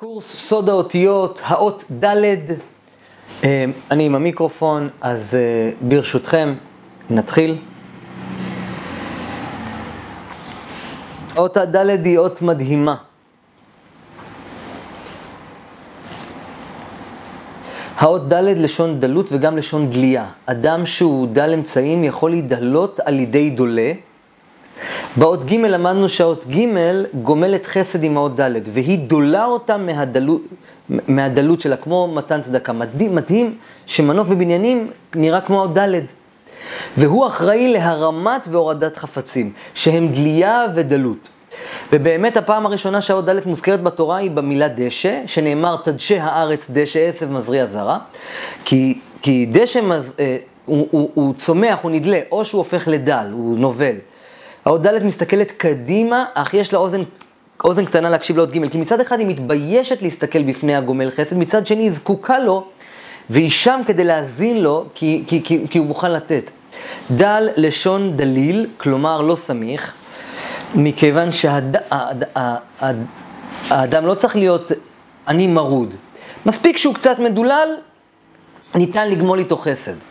קורס סוד האותיות, האות ד', אה, אני עם המיקרופון, אז אה, ברשותכם נתחיל. האות הד' היא אות מדהימה. האות ד' לשון דלות וגם לשון דליה. אדם שהוא דל אמצעים יכול להידלות על ידי דולה. באות ג' למדנו שהאות ג' גומלת חסד עם האות ד', והיא דולה אותה מהדלות, מהדלות שלה, כמו מתן צדקה. מדהים, מדהים שמנוף בבניינים נראה כמו האות ד', והוא אחראי להרמת והורדת חפצים, שהם דליה ודלות. ובאמת הפעם הראשונה שהאות ד' מוזכרת בתורה היא במילה דשא, שנאמר תדשא הארץ דשא עשב מזריע זרע, כי, כי דשא מז, אה, הוא, הוא, הוא צומח, הוא נדלה, או שהוא הופך לדל, הוא נובל. האות ד' מסתכלת קדימה, אך יש לה אוזן, אוזן קטנה להקשיב לאות ג', כי מצד אחד היא מתביישת להסתכל בפני הגומל חסד, מצד שני היא זקוקה לו, והיא שם כדי להאזין לו, כי, כי, כי, כי הוא מוכן לתת. דל לשון דליל, כלומר לא סמיך, מכיוון שהאדם לא צריך להיות עני מרוד. מספיק שהוא קצת מדולל, ניתן לגמול איתו חסד.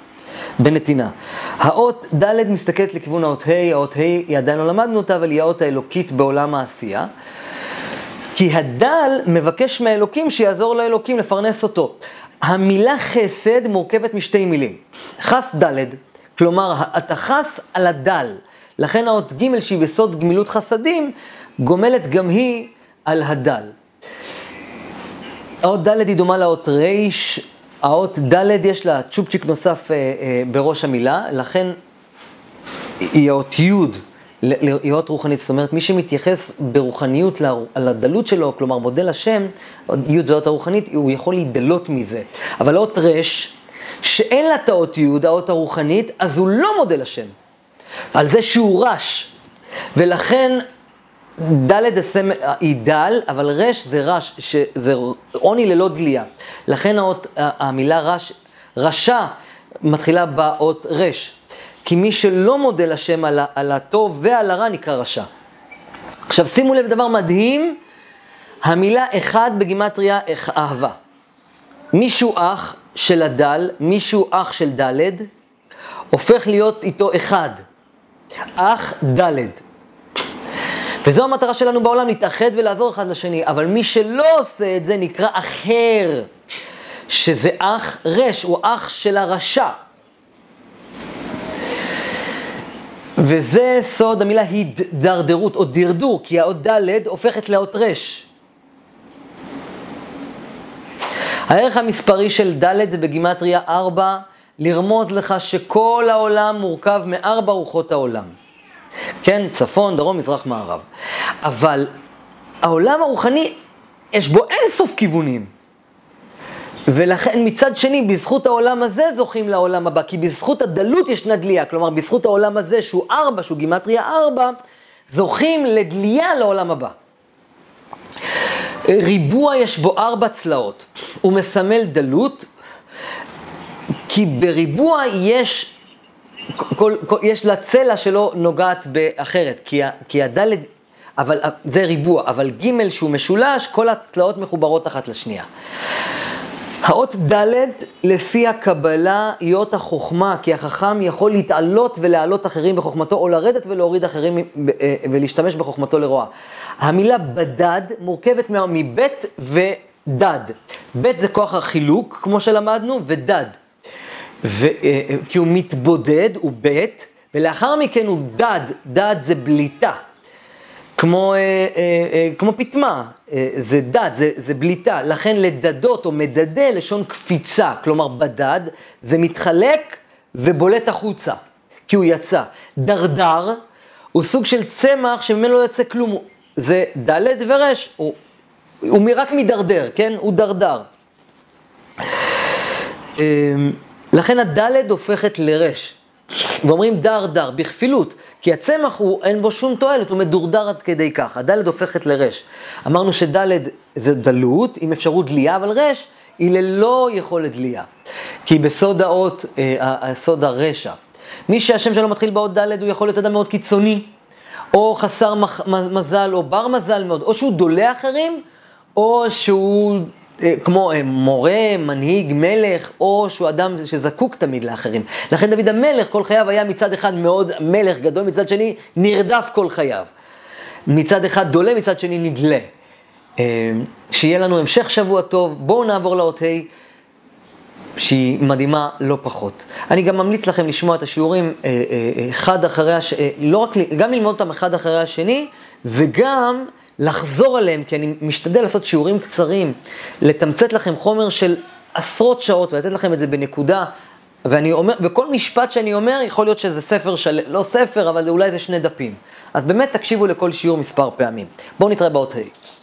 בנתינה. האות ד' מסתכלת לכיוון האות ה', האות ה' היא עדיין לא למדנו אותה, אבל היא האות האלוקית בעולם העשייה. כי הדל מבקש מהאלוקים שיעזור לאלוקים לפרנס אותו. המילה חסד מורכבת משתי מילים. חס ד', כלומר, אתה חס על הדל. לכן האות ג' שהיא בסוד גמילות חסדים, גומלת גם היא על הדל. האות ד' היא דומה לאות ר', האות ד' יש לה צ'ופצ'יק נוסף אה, אה, בראש המילה, לכן היא האות י', היא אות רוחנית, זאת אומרת מי שמתייחס ברוחניות לדלות שלו, כלומר מודל השם, י' זה האות הרוחנית, הוא יכול להידלות מזה. אבל האות ר', שאין לה את האות י', האות הרוחנית, אז הוא לא מודל השם. על זה שהוא רש. ולכן ד' הסמל, היא דל, אבל רש זה רש, שזה עוני ללא דליה. לכן האות, המילה רש, רשע מתחילה באות רש. כי מי שלא מודה לשם על, על הטוב ועל הרע נקרא רשע. עכשיו שימו לב דבר מדהים, המילה אחד בגימטריה אהבה. מישהו אח של הדל, מישהו אח של ד', הופך להיות איתו אחד. אח ד'. וזו המטרה שלנו בעולם, להתאחד ולעזור אחד לשני. אבל מי שלא עושה את זה נקרא אחר, שזה אח רש, הוא אח של הרשע. וזה סוד המילה הידרדרות או דרדור, כי האות ד' הופכת לאות רש. הערך המספרי של ד' זה בגימטריה 4, לרמוז לך שכל העולם מורכב מארבע רוחות העולם. כן, צפון, דרום, מזרח, מערב. אבל העולם הרוחני, יש בו אין סוף כיוונים. ולכן מצד שני, בזכות העולם הזה זוכים לעולם הבא, כי בזכות הדלות ישנה דליה, כלומר בזכות העולם הזה שהוא ארבע, שהוא גימטריה ארבע, זוכים לדליה לעולם הבא. ריבוע יש בו ארבע צלעות, הוא מסמל דלות, כי בריבוע יש כל, כל, יש לה צלע שלא נוגעת באחרת, כי, כי הדלת, אבל זה ריבוע, אבל ג' שהוא משולש, כל הצלעות מחוברות אחת לשנייה. האות ד' לפי הקבלה היא אות החוכמה, כי החכם יכול להתעלות ולהעלות אחרים בחוכמתו, או לרדת ולהוריד אחרים אה, ולהשתמש בחוכמתו לרוע. המילה בדד מורכבת מבית ודד. בית זה כוח החילוק, כמו שלמדנו, ודד. ו, כי הוא מתבודד, הוא ב', ולאחר מכן הוא דד, דד זה בליטה. כמו, אה, אה, אה, כמו פטמה, אה, זה דד, זה, זה בליטה. לכן לדדות או מדדה לשון קפיצה, כלומר בדד, זה מתחלק ובולט החוצה, כי הוא יצא. דרדר הוא סוג של צמח שממנו לא יוצא כלום, זה ד' ור', הוא, הוא רק מדרדר, כן? הוא דרדר. לכן הדלת הופכת לרש. ואומרים דר דר, בכפילות, כי הצמח הוא, אין בו שום תועלת, הוא מדורדר עד כדי כך. הדלת הופכת לרש. אמרנו שדלת זה דלות, עם אפשרות דליה, אבל רש היא ללא יכולת דליה. כי בסוד האות, אה, סוד הרשע. מי שהשם שלו מתחיל באות דלת, הוא יכול להיות אדם מאוד קיצוני, או חסר מזל, או בר מזל מאוד, או שהוא דולה אחרים, או שהוא כמו אה, מורה, מנהיג, מלך, או שהוא אדם שזקוק תמיד לאחרים. לכן דוד המלך כל חייו היה מצד אחד מאוד מלך גדול, מצד שני נרדף כל חייו. מצד אחד דולה, מצד שני נדלה. אה, שיהיה לנו המשך שבוע טוב, בואו נעבור לאות ה' שהיא מדהימה לא פחות. אני גם ממליץ לכם לשמוע את השיעורים אחד אחרי השני, לא רק, גם ללמוד אותם אחד אחרי השני, וגם לחזור עליהם, כי אני משתדל לעשות שיעורים קצרים, לתמצת לכם חומר של עשרות שעות ולתת לכם את זה בנקודה. ואני אומר, וכל משפט שאני אומר, יכול להיות שזה ספר של, לא ספר, אבל אולי זה שני דפים. אז באמת תקשיבו לכל שיעור מספר פעמים. בואו נתראה באות ה'.